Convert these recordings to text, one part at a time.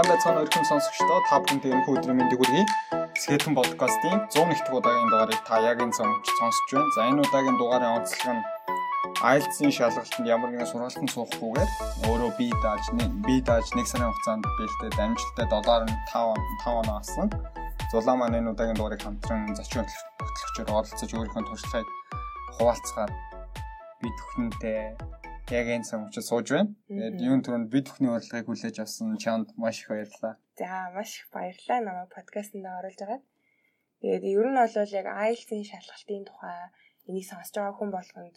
Сайн байцгаана өрхөм сонсогчдоо та бүхэнд энэ өдрийн мэндийг хүргэе. Скетэн подкастын 101 дахь удаагийн дугаарыг та яг энэ цамч сонсож байна. За энэ удаагийн дугаарын онцлог нь IELTS-ийн шалгалтанд ямар нэгэн сургалтанд суухгүйгээр өөрөө бие дааж бие дааж нэг сарын хугацаанд бэлдээд амжилттай 7.5 5 оноо авсан. Зулаа маань энэ удаагийн дугаарыг хамтран зочин хөтлөгчөөр оролцож өөрийнхөө туршлагыг хуваалцахаар бид бүхэнтэй яг энэ учраас сууж байна. Тэгээд юун түрүүнд бид бүхний урилгыг хүлээж авсан чанд маш их баярлалаа. За маш их баярлалаа намайг подкастт оруулж байгаад. Тэгээд ер нь бол яг IELTS-ийн шалгалтын тухай энийг сонсож байгаа хүн болгонд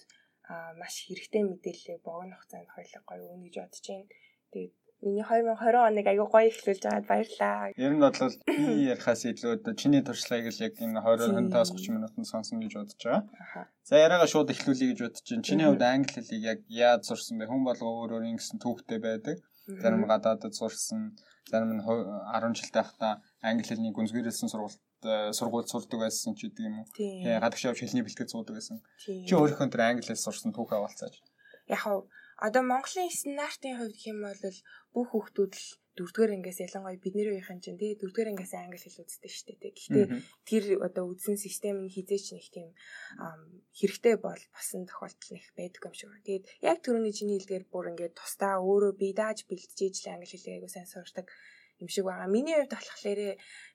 маш хэрэгтэй мэдээлэл богино хугацаанд хоёулаа гоё өгнө гэж бодож байна. Тэгээд Миний 2020 оныг аягүй гоё эхлүүлж байгаад баярлаа. Ер нь бол би ярихаас илүү чиний туршлагыг л яг энэ 20-аас 30 минутанд сонсон гэж бодож байгаа. За яриагаа шууд эхлүүлье гэж бодож байна. Чиний хувьд англи хэлийг яг яаж сурсан бэ? Хүн болго өөр өөр ингэсэн түүхтэй байдаг. Зарим гадаадд сурсан, зарим нь 10 жилтэй байхдаа англи хэлний гүнзгийрэлсэн сургалт сургууль сурдаг байсан ч гэдэг юм уу. Гадагш явж хэлний бэлтгэл суудаг байсан. Чи өөрийнхөө тэр англи хэл сурсан түүхээ авалцаач. Яг Одоо Монголын стандартын хувьд хэм бол бүх хүүхдүүд л дөрөвдүгээр ангиас ялангуяа бидний үеийнхэн чинь тий дөрөвдүгээр ангиас англи хэл үздэг шүү дээ. Гэхдээ тэр одоо үзсэн систем нь хизээч нэг тийм хэрэгтэй бол басан тохиолдол нэг байдаг юм шиг байна. Тэгээд яг түрүүний чиний хэлдгээр бүр ингээд тусдаа өөрөө бие дааж бэлтжиж л англи хэлийг айгуу сайн сурдаг юм шиг байгаа. Миний хувьд болохоор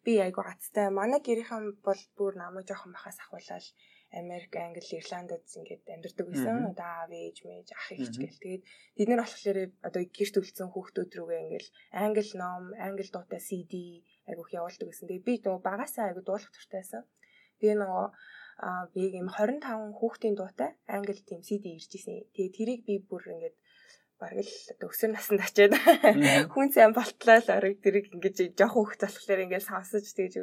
би айгуу гацтай. Манай гэрийнхэн бол бүр намайг жоохон бахаас ахуулаад Америк, Англи, Ирландд ингээд амьдардаг байсан. Одоо аав ээж мэж ах ихч гэл. Тэгээд бид нар болохоор одоо гэрт үлдсэн хүүхдүүд рүүгээ ингээд англи ном, англи дуутай CD айгуух явуулдаг гэсэн. Тэгээд би нөгөө багасаа айгуу дуулах туртай байсан. Тэгээ нөгөө а би ийм 25 хүүхдийн дуутай англи тийм CD ирж исэн. Тэгээ тэрийг би бүр ингээд бараг л өсөр насанд очиад хүн сайн болтлоо л орог тэрийг ингэж жоох хөвгт болохоор ингээд сонсож тэгж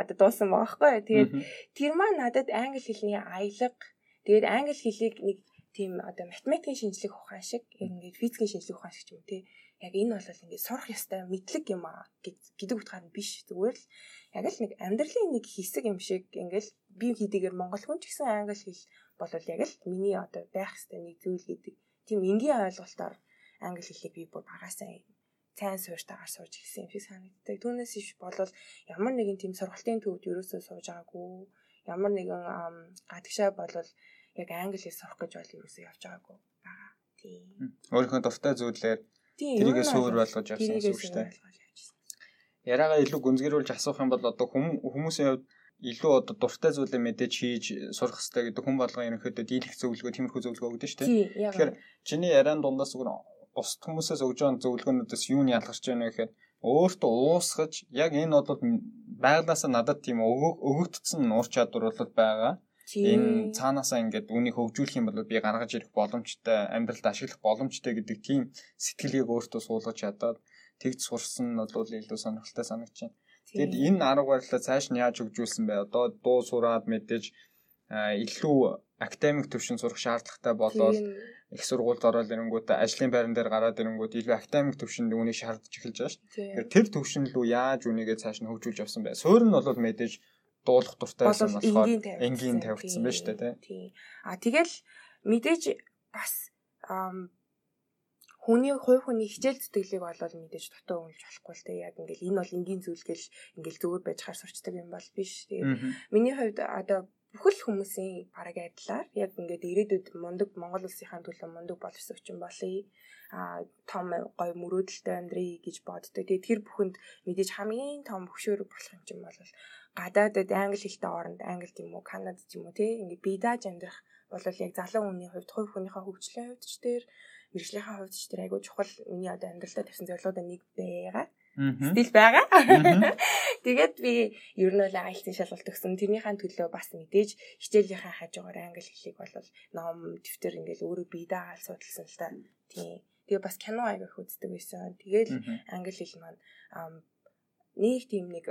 одоо дуусан байгаа хгүй. Тэгээд тэр маань надад англи хэлний аялга тэгээд англи хэлийг нэг тийм одоо математикийн шинжлэх ухаан шиг ингээд физикийн шинжлэх ухаан шиг юм тий. Яг энэ бол ингээд сурах ёстой мэдлэг юм аа гэдэг утгаар нь биш зүгээр л яг л нэг амьдралын нэг хэсэг юм шиг ингээд би хийдийгээр монгол хүн ч гэсэн англи хэл бол яг л миний одоо байх ёстой нэг зүйл гэдэг тийм энгийн ойлголтоор англи хэлийг би бүр багасаа цайн суурьтайгаар сууж ирсэн юм шиг санагддаг. Түүнээс иш болвол ямар нэгэн тийм сургалтын төвд ерөөсөө сууж байгаагүй. Ямар нэгэн гадагшаа болвол яг англи хэл сурах гэж бол ерөөсөө явж байгаагүй байгаа. Тийм. Өөрийнхөө дуртай зүйлээр тэрийгээ суур болгож явсан юм шүү дээ. Яриагаа илүү гүнзгийрүүлж асуух юм бол одоо хүмүүсийн хувьд илүү одоо дуртай зүйлээ мэдээж хийж сурах хэрэгтэй гэдэг хүн болгон ерөнхийдөө дийлэх зөвлөгөө тиймэрхүү зөвлөгөө өгдөн шүү дээ. Тэгэхээр чиний яриан дундаас зүгээр бусд хүмүүсээс өгж байгаа зөвлөгөөнүүдээс юу нь ялгарч байна вэ гэхээр өөртөө уусгаж яг энэ бол байглаасаа надад тийм өгөгдсөн ур чадвар бол байгаа. Энэ цаанаасаа ингээд үнийг хөгжүүлэх юм бол би гаргаж ирэх боломжтой, амьдралд ашиглах боломжтой гэдэг тийм сэтгэлийг өөртөө суулгаж чадаад тэгж сурсан нь бол илүү сонирхолтой байна. Тэгэд энэ арга барилаа цааш нь яаж хөгжүүлсэн бэ? Одоо дуу сураад мэдээж илүү академик төвшин сурах шаардлагатай болоод их сургуульд ороод ирэнгүүтээ ажлын байран дээр гараад ирэнгүүт илүү академик төвшөнд үүнийг шаардж эхэлж байгаа шүү дээ. Тэр төвшин рүү яаж үнийгээ цааш нь хөгжүүлж явсан бэ? Суурь нь бол мэдээж дуулах дуртай байсан болохоор энгийн тавигдсан байна шүү дээ. А тэгэл мэдээж бас хүний хувь хүний хичээл зүтгэлийг болол мэдээж дутуу өнгөлж болохгүй л те яг ингээл энэ бол энгийн зүйл гэл ингээл зүгээр байж хаар сурчдаг юм бол биш. Тэгээд миний хувьд одоо бүхэл хүмүүсийн бараг айдлаар яг ингээд ирээдүйд мундаг Монгол улсынхаа төлөө мундаг боловсрогч болъё. а том гой мөрөөдөлтэй амьдрий гэж боддог. Тэгээд тэр бүхэнд мэдээж хамгийн том хөшөөр болох юм чинь бол гадаадд англи хэлтэй оронд англи уу, Канадад ч юм уу тий ингээд бие дааж амьдрах бол яг залуу хүний хувьд хувь хүнийхээ хөгжлийн хувьд ч тэр мэрэгжлийнхаа хувьд ч тэр айгүй чухал миний одоо амьдралдаа тавьсан зорилгоудаа нэг байгаа стил байгаа. Тэгээд би ер нь л айлтын шалгалт өгсөн. Тэрнийхэн төлөө бас мэдээж хичээлийнхаа хажуугаар англи хэлийг бол ном, дэвтэр ингээл өөрөө бие дагаал судалсан л та. Тийм. Тэгээ бас кино аягах үздэг байсан. Тэгээл англи хэл маань нэг тийм нэг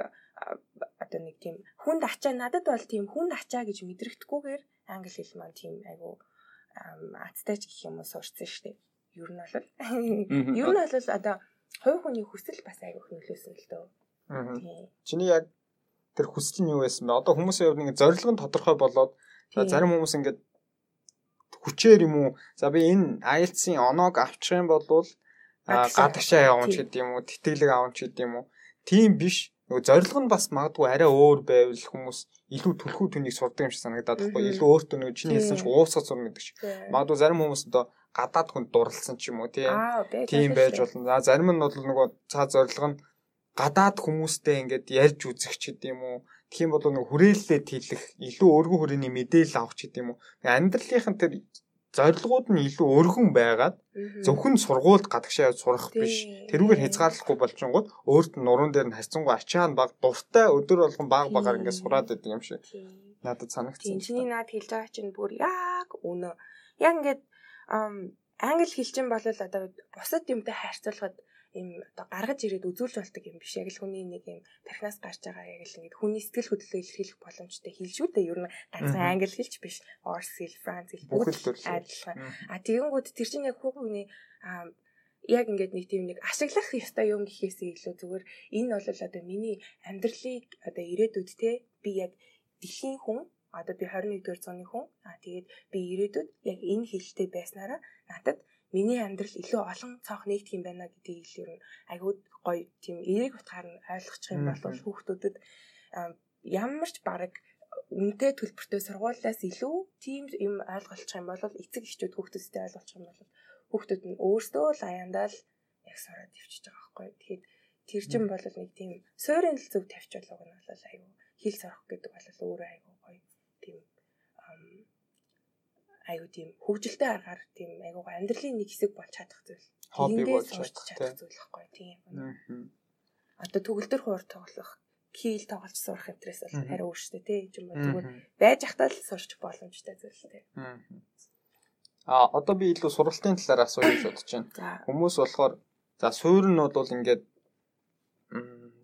одоо нэг тийм хүнд ачаа надад бол тийм хүнд ачаа гэж мэдрэгдэхгүйгээр англи хэл маань тийм айгу аттай ч гэх юм уу сурцсан шүү дээ. Ер нь бол ер нь бол одоо хувь хүний хүсэл бас айгүйх нөлөөсөн л дөө. Чиний яг тэр хүсэл нь юу байсан бэ? Одоо хүмүүсийн хувьд нэг зорилго нь тодорхой болоод зарим хүмүүс ингээд хүчээр юм уу? За би энэ IELTS-ийн оноог авчих юм бол гадагшаа явуун ч гэдэг юм уу, тэтгэлэг авуун ч гэдэг юм уу. Тийм биш. Нөгөө зорилго нь бас магадгүй арай өөр байвал хүмүүс илүү түлхүү түнийг сурдаг юм шиг санагдаад байхгүй. Илүү өөртөө нөгөө чиний хэлсэн чинь уусгах зурна гэдэг чинь. Магадгүй зарим хүмүүс одоо гадаад хүнд дурлалсан ч юм уу тийм байж болно. Зарим нь бол нөгөө цаа зорилго нь гадаад хүмүүстэй ингээд ярьж үзэх ч уу. Тэгэх юм бол нөгөө хүрээлэлээ тэлэх, илүү өргөн хүрээний мэдээлэл авах ч гэдэг юм уу. Амьдралынхан тэр зорилгууд нь илүү өргөн байгаад зөвхөн сургуульд гадагшаа явж сурах биш. Тэрүүгээр хязгаарлахгүй болчингууд өөрт нь нуруунд дээр нь харьцангуй ачаан баг дуртай өдөр болгон баг багаар ингээд сураад байдаг юм шиг. Надад санагдсан. Чиний наад хэлж байгаа чинь бүр яг үнэ. Яг ингээд англи хэлчин бол одоо бусад юмтай харьцуулахад ийм одоо гаргаж ирээд үзүүлж болдог юм биш яг л хүний нэг юм тархинаас гарч байгаа яг л ингэ хүний сэтгэл хөдлөлөө илэрхийлэх боломжтой хэл шүү дээ. Ер нь ганцхан англи хэлч биш. Орс хэл, франц хэл бүгд адилхан. А тэгэнгүүт тэр чинь яг хүүхний яг ингээд нэг тийм нэг ашиглах ёстой юм гэхээсээ илүү зүгээр энэ бол одоо миний амьдралыг одоо ирээдүйд те би яг дэлхийн хүн одоо би 21-р зууны хүн аа тэгээд би ирээдүйд яг энэ хэлтэй байснараа надад миний амьдрал илүү олон цонх нэгдэх юм байна гэдгийг л ер нь айгүй гоё тийм эерэг утгаар нь ойлгочих юм бол хүүхдүүдэд ямар ч баг үнтэй төлбөртэй сургуулиас илүү тийм юм ойлголцох юм бол эцэг эхчүүд хүүхдүүдтэй ойлгуулчих юм бол хүүхдүүд нь өөрсдөө л аяндаа л яг сураад явчихж байгаа байхгүй. Тэгэхээр тэр чинь бол нэг тийм суурин л зөв тавьчихвал уг нь бол айгүй хэл сурах гэдэг бол өөрөө айгүй гоё тийм айгуу тийм хөвгөлтэй аргаар тийм айгуу амьдралын нэг хэсэг болж чадах зүйл. Хобби болж чадах зүйл байхгүй тийм. Одоо төгөлдөр хуур тоглох, кийл тоглож сурах хэвтрээс бол арай өөр штэ тий. Юм бол зүгээр байж ахтаа л сурч боломжтой зүйл тий. А одоо би илүү сургалтын талаар асууж бодож байна. Хүмүүс болохоор за суурь нь бол ингээд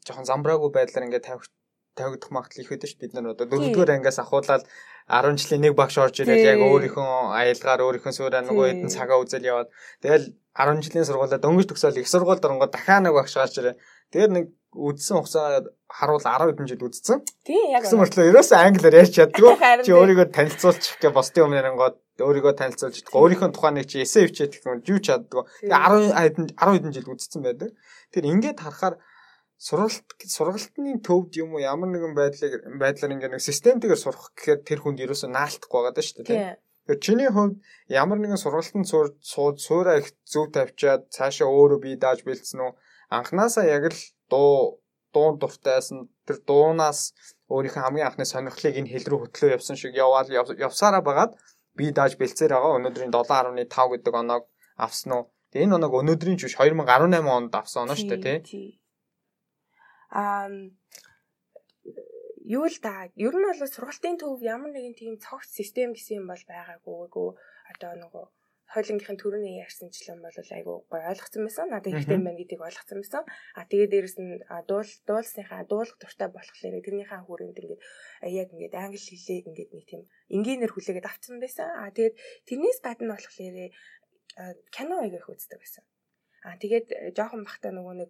жоохон замбраагүй байдлаар ингээд тавих тавигдах магадлал их байдаг шүү бид нар одоо дөрөвдүгээр ангиас ахуулаад 10 жилийн нэг багш орж ирээд яг өөрийнхөө аялгаар өөрийнхөө суурь нөгөө хэдэн цагаа үзэл яваад тэгэл 10 жилийн сургуулаа дөнгөж төгсөөл их сургууль дөрөнгө дахиад нэг багш гарч ирээ. Тэр нэг үдсэн хугацаа харуул 10 хэдэн жил үдсэн. Тийм яг. Гэсэн мөртлөө ерөөсөө англиар ярьж чаддгүй. Чи өөрийгөө танилцуулчих гэ босдын өмнө ярингууд өөрийгөө танилцуулж чаддгүй. Өөрийнхөө тухайн нэг чи эсэ хвчээд гэх юм юу чаддгүй. Тэгээ 10 10 хэдэн жил үдсэн байдаг. Тэр ингээд харахаар сургалт сургалтын төвд юм уу ямар нэгэн байдлыг байдлаар ингээ нэг системтэйгээр сурах гэхээр тэр хүнд ерөөсөө наалтахгүй байгаа шүү дээ тийм. Тэгэхээр чиний хувьд ямар нэгэн сургалтанд сууд суураа их зөв тавьчаад цаашаа өөрөө бие дааж бэлдсэн үү? Анханасаа яг л дуу дуун дуртайсан тэр дуунаас өөрийнхөө хамгийн анхны сонирхлыг энэ хэл рүү хөтлөө явсан шиг яваал явсараа багаад бие дааж бэлцээр байгаа өнөөдрийн 7.5 гэдэг оноог авсан уу? Тэгээ энэ оноог өнөөдрийн биш 2018 онд авсан оноо шүү дээ тийм аа юу л да ер нь бол сургалтын төв ямар нэгэн тийм цогц систем гэсэн юм бол байгаагүй гоо одоо нөгөө хойлонгийнхын төрөний ярьсанчлан бол айгүй гой ойлгоцсон байсан. Надад ихтэй байна гэдгийг ойлгоцсон байсан. А тэгээд дээрэс нь дуул дуулсныхаа дуулах дуртай болохоор тэрнийхээ хүрээнд ингээд яг ингээд англи хэлээ ингээд нэг тийм энгийнээр хүлээгээд авцсан байсан. А тэгээд тэрнээс гадна болохоор кино айгүйх үздэг байсан. А тэгээд жоохон бахта нөгөө нэг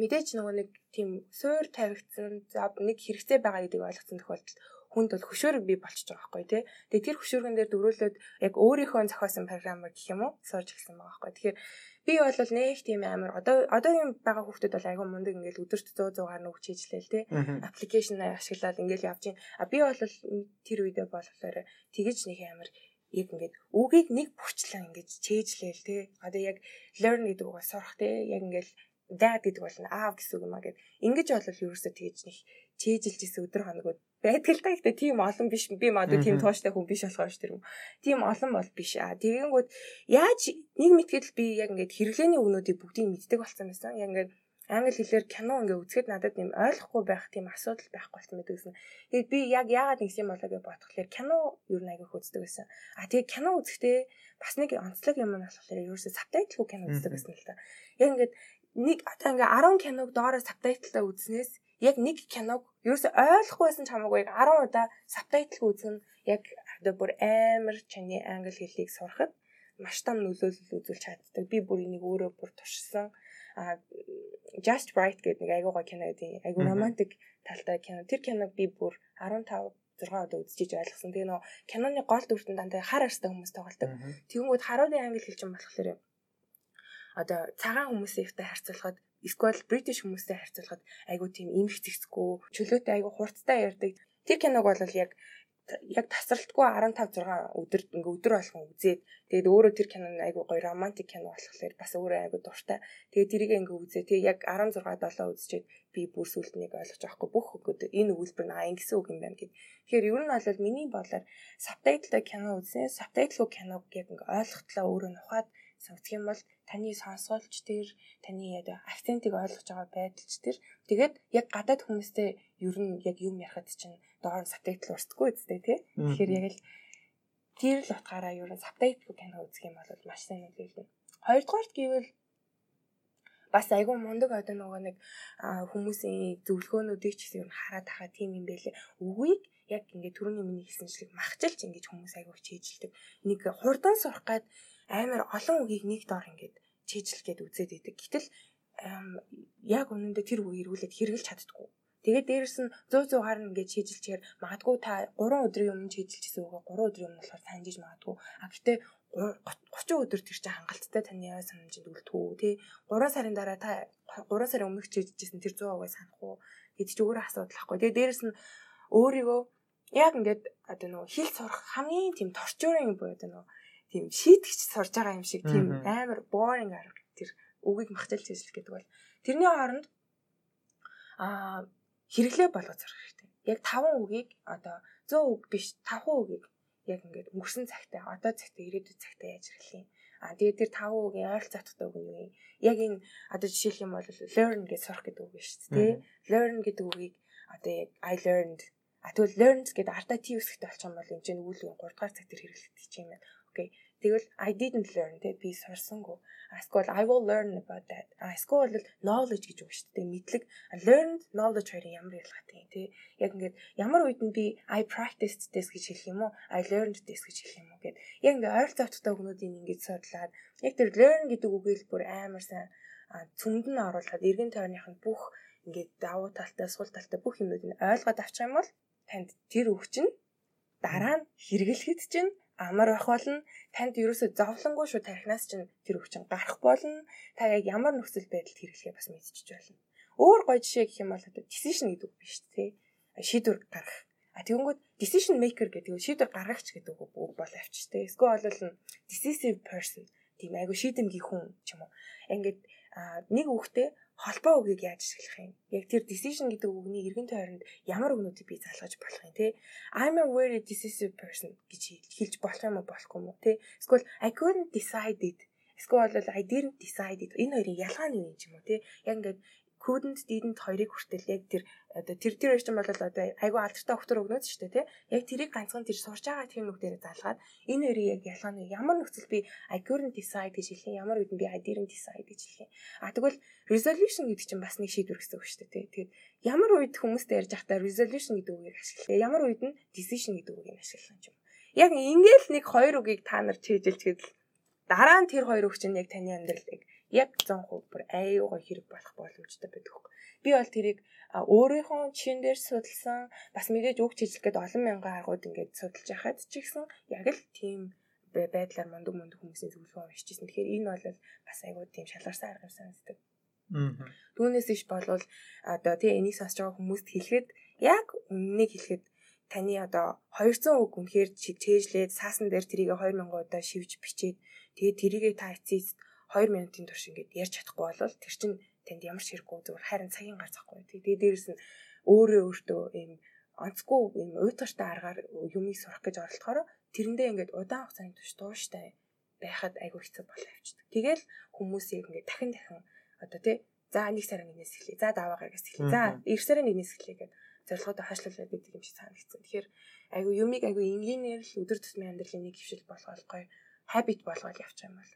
мэдээч нөгөө нэг тийм суур тавигдсан за нэг хэрэгцээ байгаа гэдгийг ойлгоцсон тохиолдолд хүнд бол хөшөөрөг бий болчихж байгаа байхгүй тий. Тэгээ тэр хөшөөргөн дээр дөрүүлээд яг өөрийнхөө зохиосон програмаар гэх юм уу сууж эхэлсэн байгаа байхгүй. Тэгэхээр би бол нэг тийм амар одоо одоогийн байгаа хүүхдүүд бол айгүй мундаг ингээл өдөрт 100 100 гаруй өгч хийжлээл тий. Аппликейшн ашиглаад ингээл явж гин. А би бол тэр үедээ болохоор тэгэж нэг амар яг ингээд үгийг нэг бүрчлэн ингээд чэйжлээл тий. Одоо яг learn гэдэг үгээс сурах тий. Яг ингээд dad гэдэг бол аав гэсэн үг юм а гэд. Ингэж бол ерөөсөө тэгж нэг чэйжилж исэн өдөр хоногуд байдаг л та гэхдээ тийм олон биш би мадуу тийм тууштай хүн биш болохоор ш тэр юм. Тийм олон бол биш аа. Тэгэнгүүт яаж нэг мэтгэл би яг ингээд хэрэглээний өгнүүдийг бүгдийг мэддэг болсон байсан. Яг ингээд англи хэлээр кино ингээ үзэхэд надад юм ойлгохгүй байх тийм асуудал байхгүй болсон байдаг гэсэн. Тэгээд би яг яагаад ингэсэн болоо гэж бодхолоор кино юу нэг их үздэг байсан. А тэгээд кино үзэхдээ бас нэг онцлог юм нь болохоор ерөөсөө сабтайтлгүй кино үздэг байсан л та. Яг ингээд нэг одоо ингээ 10 киног доороо сабтайтлаа үзнээс яг нэг киног ерөөсөй ойлгохгүй байсан ч хамаагүй 10 удаа сабтайтл үзнэ яг одоо бүр амар чаны англи хэлийг сурахад маш том нөлөөлөл үзүүлж чаддаг. Би бүр энийг өөрөө бүр туршсан. А Just Right гэдэг нэг айгуу гоо кино гэдэг. Айгуу романтик талтай кино. Тэр киног би бүр 15 6 удаа үзчихэж ойлгосон. Тэгээ нөө киноны гол дүртэн дандаа хар арстай хүмүүс тоглолдог. Тэгэнгүүт харуулын англи хэлчин болохоор одоо цагаан хүмүүстэй харьцуулахад эсвэл бритиш хүмүүстэй харьцуулахад айгу тийм имх зэгцгүй чөлөөтэй айгу хурцтай ярьдаг. Тэр киног бол яг яг тасралтгүй 15 6 өдөр ингээ өдөр болгон үзээд тэгээд өөрөө тэр кино айгу гоё романтик кино болохоор бас өөрөө айгу дуртай. Тэгээд тэрийг ингээ үзээ. Тэгээд яг 16 7 үзчихэд би бүр сүлд нэг ойлгож авахгүй бүх өгөөд энэ өгүүлбэр нь аян гэсэн үг юм байна гэд. Тэгэхээр ер нь бол миний бодлоор сабтайтлтай кино үзнэ. Сабтайтлгүй киног яг ингээ ойлгохтлаа өөрөө нухаад сонгох юм бол таны сонсгоолч тэр таны яг акцентыг ойлгож байгаа байдалч тэр тэгээд яг гадаад хүмүүстэй ер нь яг юм ярихад чинь доор сабтайтл урсдаггүй үстэй тий. Тэгэхээр яг л тэр л утгаараа ер нь сабтайтл кино үзэх юм бол маш сайн нөлөөлнө. Хоёрдугаарт гэвэл бас айгүй мундаг одоо нөгөө нэг хүмүүсийн зөвлөгөөнүүдийг ч гэсэн хараад тахаа тийм юм байлээ. Үгийг яг ингээд түрүүний миний хэлсэн шиг махчилж ингэж хүмүүс айгүй чийжилдэг. Нэг хурдан сурах гад амар олон үгийг нэг доор ингээд чийжлэх гээд үзээд идэг. Гэтэл яг үнэндээ тэр үгийг эргүүлээд хэрэгжилж чаддгүй. Тэгээд дээрэс нь 100 100-аар нь ингээд чийжилчихээр магадгүй та 3 өдрийн өмнө чийжилчихсэн үгээ 3 өдрийн өмнө болохоор санджиж магадгүй. А гэтээ 30 өдөр тэр чинь хангалттай таны яа санамжинд үлдэх үү тий 3 сарын дараа та 3 сарын өмнөх чийжижсэн тэр 100% санах уу гэд чи өөрөө асуудал ахгүй. Тэгээд дээрэс нь өөрийгөө яг ингээд одоо нөгөө хэл сурах хамгийн тийм торчуурын буюу одоо нөгөө тийм шийтгэж сурж байгаа юм шиг тийм амар boring арга тэр үгийг махталж ажиллах гэдэг бол тэрний хооронд аа хэрэглээ болгож сурах хэрэгтэй. Яг 5 үгийг одоо 100 үг биш 5 үгийг яг ингээд өнгөрсөн цагтаа одоо цагтаа ирээдүйн цагтаа яаж хэрэглэх юм. А тэгээд тэр 5 үгийн ойролцооттой үг нь юу юм? Яг энэ одоо жишээлх юм бол learn гэж сурах гэдэг үг шүү дээ. Learn гэдэг үгийг одоо яг I learned А тэгвэл learned гэдэг ардаа T үсгтэй болчих юм бол энэ чинь өгүүлбэрийн 3 дугаар цаг дээр хэрэглэгдэж юм байна. Окей. Тэгвэл I didn't learn те би сурсангүй. Эсвэл I will learn about that. Эсвэл бол knowledge гэж үг шүү дээ. Мэдлэг learned knowledge хоёрын ямар ялгаатай юм те. Яг ингээд ямар үед нь би I practiced this гэж хэлэх юм уу? I learned this гэж хэлэх юм уу гэд. Яг ингээд ойролцооттой хүмүүсийн ингэж судлаад яг тэр learn гэдэг үгийг бүр амар сайн цөмд нь оруулаад эргэн тойрных нь бүх ингээд давуу талтай, сул талтай бүх юмнуудыг ойлгоод авчих юм бол танд тэр үг чинь дараа нь хэрэглэхэд чинь амар байх болно. Танд ерөөсөө зовлонгүй шүү тархинаас чинь тэр өвчин гарах болно. Та яг ямар нөхцөл байдалд хэрэглэхээ бас мэдчихэж болно. Өөр гоё жишээ гэх юм бол decision гэдэг үг биш тий. Шийдвэр гаргах. А тэгэнгүүт decision maker гэдэг шийдвэр гаргагч гэдэг үг бол авчиж тий. Эсвэл бол decisive person тийм айгу шийдэмгий хүн ч юм уу. Ингээд нэг үгтэй холбоо үгийг яаж ашиглах юм? Яг тэр decision гэдэг үгний эргэн тойронд ямар үгнүүдийг би залгаж болох юм те? I'm a very decisive person гэж хэлж болох юм уу болохгүй юм уу те? Эсвэл I couldn't decide it. Эсвэл I didn't decide it. Энэ хоёрын ялгаа нь юу юм ч юм уу те? Яг ингээд couldn't didn't хоёрыг хүртэл яг тэр одоо тэр тэр чинь бол одоо айгүй алдартай өгтөр өгнөөд шүү дээ тий. Яг тэрийг ганцхан тэр сурж байгаа тийм нүгтээр залгаад энэ хоёрыг яг ялгаа нь ямар нөхцөл би couldn't decide гэж хэлэх юм ямар үед би didn't decide гэж хэлэх юм. А тэгвэл resolution гэдэг чинь бас нэг шийдвэр гэсэн үг шүү дээ тий. Тэгээд ямар үед хүмүүстэй ярьж байхдаа resolution гэдэг үгийг ашиглах. Ямар үед нь decision гэдэг үгийг ашиглах юм. Яг ингээл нэг хоёр үгийг та нар чийжилж гэдэл дараа нь тэр хоёр үг чинь яг таны амьдралыг яг 100% бүр аюугаа хэрэг болох боломжтой байдаг хөөх. Би бол тэрийг өөрийнхөө чин дээр судалсан бас мэдээж үг чижилх гээд олон мянган аргууд ингээд судалж яхад ч ихсэн яг л тийм байдлаар мундаг мундаг хүмүүсийн зөвлөгөө уншижсэн. Тэгэхээр энэ бол бас аюу тийм шалгарсан арга юм санагддаг. Түүнээс иш болвол одоо тий энийг сонсож байгаа хүмүүст хэлэхэд яг үннийг хэлэхэд таны одоо 200 үг үнэхээр чийжлээд саасан дээр тэрийг 2000 удаа шивж бичээд тэгээд тэрийгээ та эцэст 2 минутын турш ингээд ярьж чадахгүй болвол тэр чинь танд ямар ч хэрэггүй зүгээр харин цагийн гар захгүй. Тэгээ дээрэс нь өөрөө өөртөө ийм онцгүй ийм уйтгартай аргаар юмыг сурах гэж оролдохоор тэрэндээ ингээд удаан хугацааны турш дууштай байхад айгүй хэцүү болоо явчихдаг. Тэгэл хүмүүсийг ингээд дахин дахин одоо тий за нэг сарын нэгнээс эхлэе. За даваа гарагаас эхлэе. За эх сарын нэгнээс эхлэе гэдэг зорилготой хойшлуулаад байдаг юм шиг санагдсан. Тэгэхээр айгүй юмыг айгүй энгийнээр л өдөр тутмын амьдралын нэг хвшил болгоол гоё habit болгоод явчих юм бол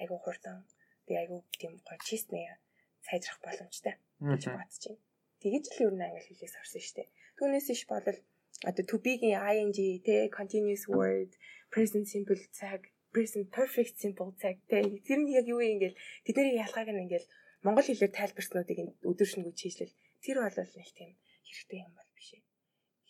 айгүй хурдан би айгүй тийм гоё чистнээ сайжрах боломжтой гэж бодож байна. Тэгэж л ер нь англи хэлийг сурсан шүү дээ. Түүнээс иш болол одоо to be-гийн ing те continuous word present simple цаг present perfect simple цаг те тэр нь яг юу юм ингээл тэдний ялгааг нь ингээл монгол хэлээр тайлбарснуудыг өдөр шөнөгүй чийжлэл тэр бол нэг тийм хэрэгтэй юм ээ.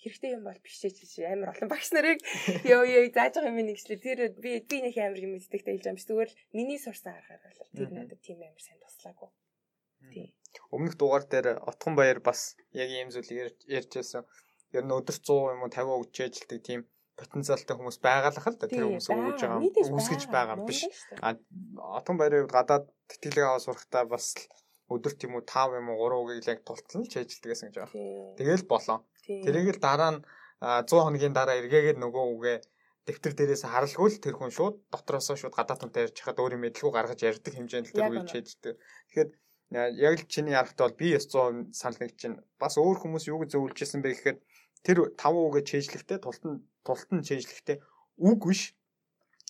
Хэрэгтэй юм бол биш ч амар олон багш нарыг ёо ёо зааж байгаа юм нэгчлээ. Тэр би би нэг амар юм мэддэгтэй хэлж чи зүгээр миний сурсан аргаар бол тэр надад тийм амар сайн туслаагүй. Тийм. Өмнөх дугаар дээр Отхон баяр бас яг ийм зүйл ярьж байсан. Ер нь өдөр 100 юм уу 50 өгч ажилтдаг тийм потенциалтай хүмүүс байгалах л да тэр хүмүүс өгж байгаа үүсгэж байгаа юм биш. А Отхон баярын хувьд гадаад тэтгэлэг аваа сурахтаа бас өдөрт юм уу 5 юм уу 3 үгийг яг тултал ч ажилтдаг гэсэн гэж байна. Тэгэл болоо. Тэрийг л дараа нь 100 хоногийн дараа эргээгээд нөгөө үгээ дэвтэр дээрээс харалгүй л тэр хүн шууд дотроосоо шууд гадаад хүнтэй ярьж хахад өөрийн мэдлгүй гаргаж ярьдаг хэмжээнд л тэр үгийг чийддэг. Тэгэхээр яг л чиний ярахтаа бол би 100% санал нэг чинь бас өөр хүмүүс юу гэж зөвлөжсэн бэ гэхээр тэр 5 үгээ чийжлэхдээ тултан тултан чийжлэхдээ үг биш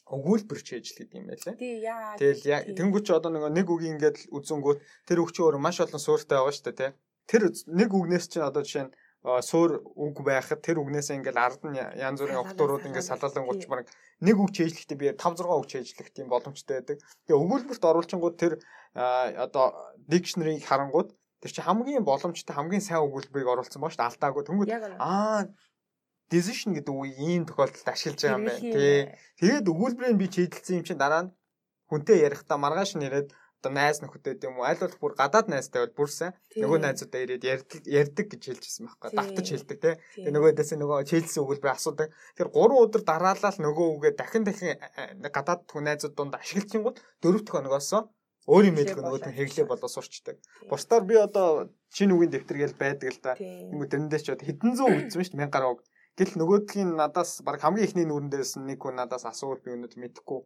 өгүүлбэр чийжл гэдэг юм байлаа. Тий яа. Тэгэл тэнгуүч одоо нэг үгийн ингээд үзэнгүүт тэр үг чи өөр маш олон сууртай байгаа шүү дээ тий. Тэр нэг үгнээс чинь одоо жишээ нь суур үг байхад тэр үгнээс ингээл ард нь янз бүрийн октоорууд ингээд салаалангууч баг нэг үг чийжлэхдээ би 5 6 үг чийжлэх тийм боломжтой байдаг. Тэгээ өгүүлбэрт оруулчингууд тэр одоо дикшнерийг харангууд тэр чи хамгийн боломжтой хамгийн сайн өгүүлбэрийг оруулсан баа шүү дээ алдаагүй. Тэнгүүд аа decision гэдэг үгийг ийм тохиолдолд ашиглаж байгаа юм байна тий. Тэгээд өгүүлбэрийг би чийдэлсэн юм чинь дараа нь хүнтэй ярихдаа маргааш нь яриад одоо найз нөхөдтэй юм уу? Аль болох бүр гадаад найзтай бол бүрсэн нөгөө найзуудаа ирээд ярьдаг ярьдаг гэж хэлжсэн байхгүй давтаж хэлдэг те тэгээ нөгөөдөөс нөгөө чийлсэн өгүүлбэр асуудаг. Тэр 3 өдөр дараалал нөгөө үгээ дахин дахин гадаад хүн найзууд донд ашиглчихгод дөрөв дэх хоногоос өөрийн мэдлэг нөгөө хэглээ болоо сурчдаг. бусдаар би одоо шинэ үгийн дэвтэр гээл байдаг л да юм тэрнээс ч хэдэн зуун үзсэн шүү дээ? 1000 гаруй Гэл нөгөөдгийн надаас баг хамгийн ихний нүрэндээс нэг хүн надаас асуувал би өнөөдөр мэдэхгүй.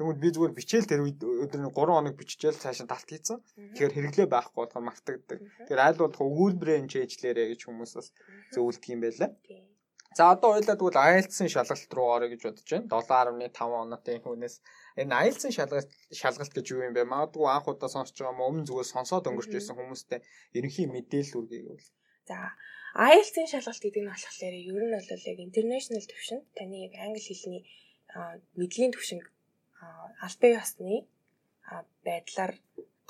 Тэгмэд би зүгээр бичээл тэр өдөр 3 хоног биччихэл цаашаа талт хийцэн. Тэгэхээр хэрэглээ байхгүй болохоор мартагддаг. Тэгэхээр аль болох өгүүлбэрээ энэ чэйжлээрэ гэж хүмүүс бас зөвлөдөг юм байлаа. За одоо ойлаа тэгвэл IELTS-ийн шалгалт руу орё гэж бодож байна. 7.5 оноотой хүнээс энэ IELTS-ийн шалгалт шалгалт гэж юу юм бэ? Магадгүй анх удаа сонсож байгаа юм өмнө зүгээр сонсоод өнгөрч байсан хүмүүстэй ерөнхий мэдээлэл үргэе гэвэл. За IELTS-ийн шалгалт гэдэг нь болохоор ер нь бол яг international төвшөнд таны яг англи хэлний мэдлийн төвшинг албан ёсны байдлаар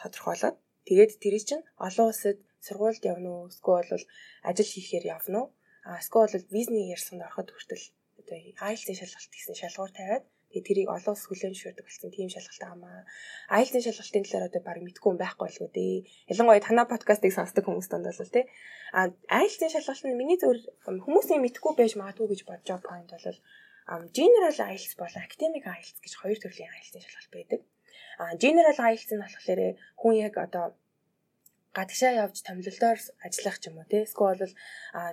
тодорхойлоод тэгээд тэр чинь олон улсад сургуульд явна уу? Эсвэл бол ажил хийхээр явна уу? Эсвэл бол визний ярьсанд ороход хүртэл одоо IELTS-ийн шалгалт гэсэн шалгуур тавиад Тэгээ тэрийг олон ус хүлээн зөвшөөрдөг болсон тийм шалгалт аамаа. IELTS-ийн шалгалтын талаар одоо баг мэдгүй юм байхгүй болов уу дээ. Ялангуяа танаа подкастыг сонсдог хүмүүс донд бол тий. А IELTS-ийн шалгалт нь миний зөв хүмүүсийн мэдгүй байж магадгүй гэж бодож байгаа point бол general IELTS болон academic IELTS гэж хоёр төрлийн IELTS-ийн шалгалт байдаг. А general IELTS нь болохоор хүн яг одоо гадагшаа явж томилолтоор ажиллах ч юм уу тий эсвэл бол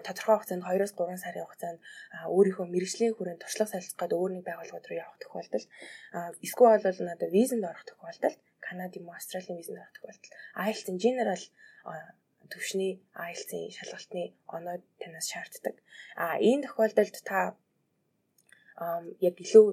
тодорхой хугацаанд 2-оос 3 сарын хугацаанд өөрийнхөө мэрэгжлийн хүрээнд туршлага солилцоход өөрийн байгууллагууд руу явах тохиолдолд эсвэл бол надад визэнд орох тохиолдолд Канада юм уу Австралийн визэнд орох тохиолдолд IELTS-ын general төвшний IELTS-ийн шалгалтны оноод танаас шаарддаг. А энэ тохиолдолд та яг илүү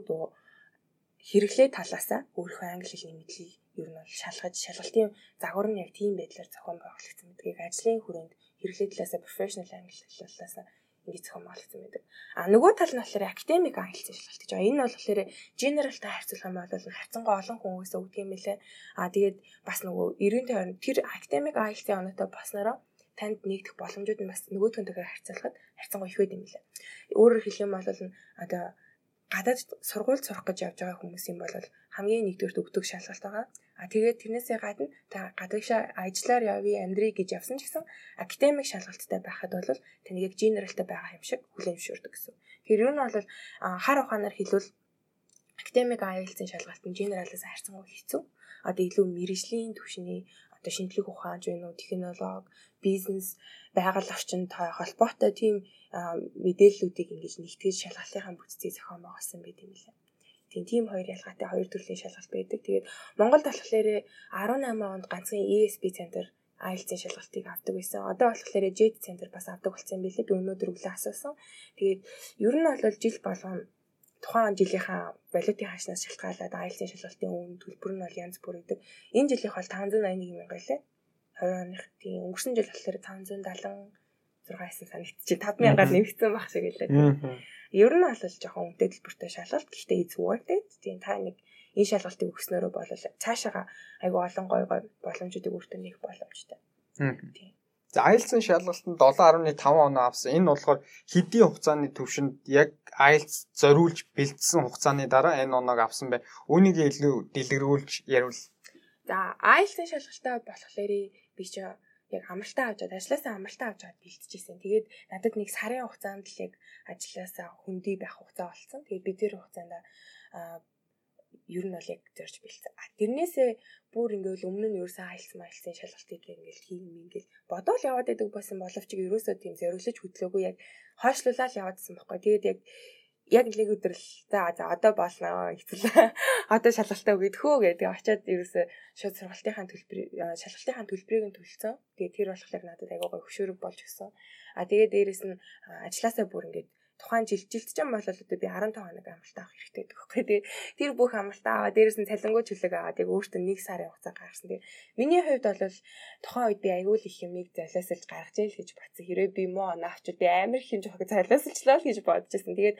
хэрэглээ талаасаа өөрийнхөө англи хэлний мэдлийг ер нь бол шалгаж шалгалтын загвар нь яг тийм байдлаар зохион байгуулагдсан гэдгийг ажлын хүрээнд хэрэглээ талаасаа professional англи талаасаа ингэж зохион байгуулагдсан байдаг. А нөгөө тал нь болохоор academic англи шалгалт гэж байна. Энэ бол болохоор generalтай харьцуулах юм бол харьцангуй олон хүмүүс өгдөг юм лээ. А тэгээд бас нөгөө 90 тойрон тэр academic англи оноотой болсноороо танд нэгдэх боломжууд нь бас нөгөө түнтэйгээр харьцуулахад харьцангуй их байд юм лээ. Өөрөөр хэлэх юм бол одоо гадаад сургууль сурах гэж явж байгаа хүмүүсийн бол хамгийн нэгдүгürt өгдөг шалгалт байгаа. А тэгээд тэрнээсээ гадна та гадаашаа ажиллаар явъя, амьдрий гэж явсан ч гэсэн академик шалгалттай байхад бол таны яг генералтай байгаа юм шиг хүлээн зөвшөөрдөг гэсэн. Тэгэхээр юу нь бол хар ухаанаар хэлвэл академик IELTS-ийн шалгалт нь генералаас харьцангуй хэцүү. Одоо илүү мэрэгжлийн түвшний одоо шинжлэх ухаан, жинүү, технологи, бизнес, байгаль орчинтой холбоотой тийм мэдээллүүдийг ингэж нэгтгэж шалгалтынхаа бүтцийг зохион байгуулсан байт юм лээ. Тийм тийм хоёр ялгаатай хоёр төрлийн шалгалт байдаг. Тэгээд Монгол болохоор 18 онд ганцхан ESP центр IELTS-ийн шалгалтыг авдаг байсан. Одоо болохоор JET центр бас авдаг болсон юм билээ. Би өнөөдөр өглөө асуусан. Тэгээд ер нь бол жил болгоно тухайн жилийнхаа валютын хашнаас шалтгаалаад IELTS-ийн шалгалтын үн төлбөр нь бол янз бүр идэг. Энэ жилийнх бол 581 мянга лээ. 20 оных тийм өнгөрсөн жил болохоор 576 гэсэн санагдчих. 5000-аар нэмэгдсэн баг шиг лээ. Ер нь бол жоохон үнэтэй төлбөртэй шалгалт. Гэхдээ it. Тийм та нэг энэ шалгалтыг өгснөөрөө бол цаашаага айгүй олон гой гой боломжуудыг өөртөө нээх боломжтой. Тийм. За IELTS-ын шалгалтанд 7.5 оноо авсан. Энэ болохоор хэдийн хугацааны төвшөнд яг IELTS зориулж бэлдсэн хугацааны дараа энэ оноог авсан бай. Үүнийг илүү дэлгэрүүлж ярил. За IELTS-ын шалгалтаа болохоор би ч яг амралтаа авчаад ажилласаа амралтаа авчаад бэлтжижсэн. Тэгээд надад нэг сарын хугацаанд л яг ажилласаа хүндий байх хугацаа болсон. Тэгээд би тэр хугацаанд ер нь бол яг зорж бэлдсэн. Тэрнээсээ бүр ингээл өмнө нь ерөөсөө айлцсан айлцсан шалгалтыг ингээл хийм ингээл бодоол яваад байдаг байсан боловч ерөөсөө тийм зориулж хөтлөөгүй яг хойшлуулаад яваадсан байхгүй. Тэгээд яг яг нэг өдөр л за за одоо болно эцэл одоо шалгалтаа өгөхөө гэдэг очиад ерөөсө шууд сургалтынхаа төлбөрийг шалгалтынхаа төлбөрийг нь төлсөн. Тэгээд тэр болохоор надад айгаа гой хөшөөрөг болж өгсөн. А тэгээд дээрэс нь ажилласаа бүр ингээд тухайн жил жилтжин болол одоо би 15 хоног амралт авах хэрэгтэй гэдэг байхгүй тий. Тэр бүх амралтаа аваа дээрэс нь цалингуу чөлөөг аваад яг өөртөө нэг сарын хугацаа гаргасан. Тэгээ миний хувьд бол тухайн үед би аягүй л их юмыг залиасалж гаргаж ийл гэж бодсон. Хэрвээ би муу наавч би амар их юм жоох залиасалчлаа л гэж бодож байсан. Тэгээд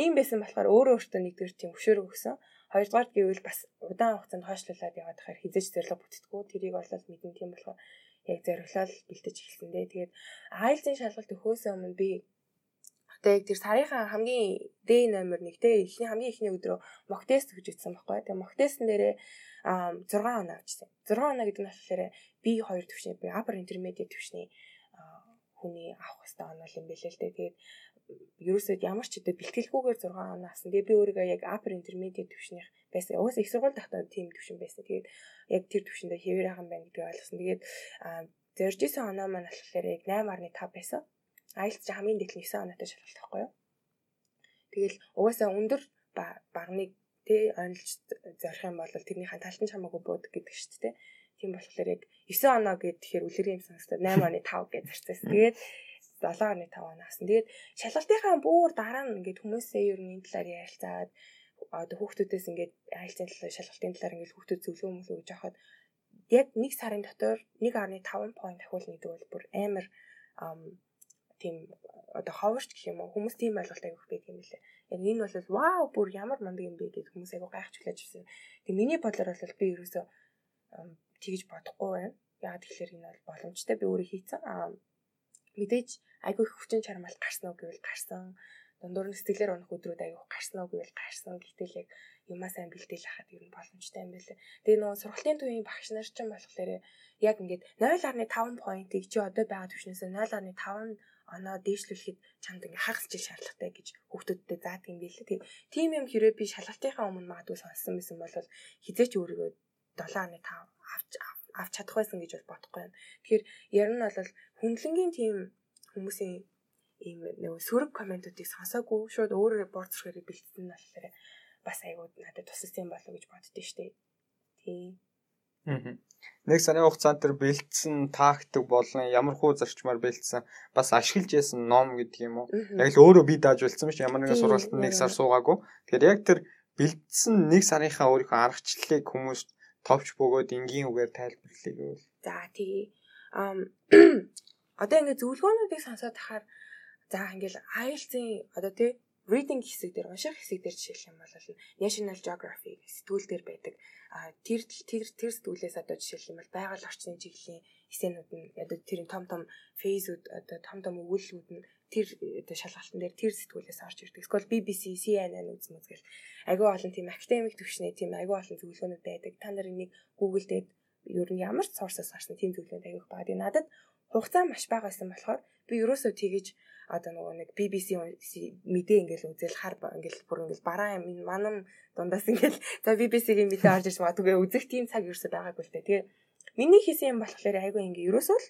ийм байсан болохоор өөрөө өөртөө нэгдүгээр тийм хөшөөрөг өгсөн. Хоёрдугаар гэвэл бас удаан хугацаанд хойшлуулад яваад хахаар хизэж зориг бүтдэггүй. Тэрийг бол мэдэн тийм болохоор яг зориглол бэлтэж эхэлсэн дээ. Тэгээд айлзын шалгалт өгөхөөс өмнө би Одоо яг тэр сарынхаа хамгийн дэ номер 1 те эхний хамгийн эхний өдрөө мок тест гэж ütсэн байхгүй. Тэгээ мок тестэн дээрээ 6 оноо авчихсан. 6 оноо гэдэг нь болохоор би 2 төвшний би upper intermediate төвшний хүний авах хэвээр оноо юм бэлээ л дээ. Тэгээд ерөөсөө ямар ч хэдэ бэлтгэлгүйгээр 6 оноо авсан. Тэгээ би өөрийгөө яг upper intermediate төвшнийх байсан. Угсаа их сургууль тахтаа тийм төвшин байсан. Тэгээд яг тэр төвшөндөө хэвээр хаан байна гэдгийг ойлгосон. Тэгээд зорж исэн оноо маань болохоор яг 8.5 байсан. IELTS хамгийн дээд нь 9 оноотой шалгалт байхгүй юу? Тэгэл угаасаа өндөр багныг тэ онолж зорих юм бол тэрнийхэн талтан чамаагүй буудаг гэдэг шүү дээ. Тийм болохоор яг 9 оноо гэхээр үлгэр юм сонсдог 8.5 гэж зарцсан. Тэгээд 7.5 оноос. Тэгээд шалгалтынхаа бүр дараа нь ингээд хүмүүсээ ер нь энэ талаар ярилцаад одоо хүүхдүүдээс ингээд айлцын талаар шалгалтын талаар ингээд хүүхдүүд зөвлөгөө мөлөө гэж яхад яг нэг сарын дотор 1.5 point ахиулна гэдэг бол бүр амар тийм одоо ховорч гэх юм уу хүмүүс тийм ойлголт авих байдаг юм лээ. Яг энэ бол вау бүр ямар мундаг юм бэ гэж хүмүүс айгу хүлээж авсан. Тэг миний бодлоор бол би ерөөсөө тэгж бодохгүй байна. Яг тэгэхээр энэ бол боломжтой би өөрөө хийцэн. Аа мэдээж айгу их хүчин чармаал гарсан уу гэвэл гарсан. Дундуур нь сэтгэлээр унах өдрүүд айгу гарсан уу гэвэл гарсан. Гэтэл яг юмаа сайн бэлдээл хахад ер нь боломжтой юм байлээ. Тэгээ нөгөө сургалтын төвийн багш нар ч юм болохоор яг ингээд 0.5 point-ийг чи одоо байгаа төвшнөөс 0.5 оноо дээшлүүлэхэд чамд ингээ хагас жил шаардлагатай гэж хүүхдүүдтэй заадаг юм билээ. Тэгээ тийм юм хэрэг би шалгалтынхаа өмнө магадгүй сонссон байсан бол хизээч өөрийгөө 7.5 авч авч чадах байсан гэж бол бодохгүй байна. Тэгэхээр ер нь бол хүндлэнгийн тийм хүмүүсийн ийм нэг сөрөг комментуудыг сонсоогүй шууд өөрөө борд зурхаарыг бэлтгэсэн нь болохоор бас айгууд надад тусалсан болов гэж боддөө штэ. Тийм. Нэг сарын хугацаанд тэр бэлдсэн тактик болон ямар хуу зарчмаар бэлдсэн бас ашиглаж ясан ном гэдэг юм уу. Яг л өөрөө би дааж үлдсэн биш ямар нэгэн сургалтанд нэг сар суугаагүй. Тэгэхээр яг тэр бэлдсэн нэг сарынхаа өөрийнхөө аргачлалыг хүмүүс товч бөгөөд энгийн үгээр тайлбарлая гэвэл. За тий. Ам одоо ингээд зөвлөгөөнүүдийг сонсоод тахаар за ингээл IELTS-ийн одоо тий reading хэсэг дээр унших хэсэг дээр жишээлх юм бол National Geography сэтгүүл дээр байдаг. А тэр тэр тэр сэтгүүлээс одоо жишээлх юм бол байгаль орчны чиглэлийн эсэнүүд нь одоо тэр том том фейзүүд одоо том том өгүүлбэрүүд нь тэр одоо шалгалтын дээр тэр сэтгүүлээс орж ирдэг. Эсвэл BBC, CNN үзм үзгэл агүй олон тийм академик төвшний тийм агүй олон зөвлөгөөнүүд байдаг. Та нар энийг Google дээр ер нь ямар source-аас гарсан тийм зөвлөгөөнд аявих. Тэгээ надад хугацаа маш бага байсан болохоор би ерөөсөө тэгэж одоо нөгөө нэг BBC мэдээ ингээл үзэл хар ингээл бүр ингээл бараа юм манам дундаас ингээл за BBC-ийн мэдээ орж ирж магадгүй үзэх тийм цаг ерөөсөө байгаагүй л дээ. Тэгээ миний хийсэн юм болохоор айгүй ингээ ерөөсөө л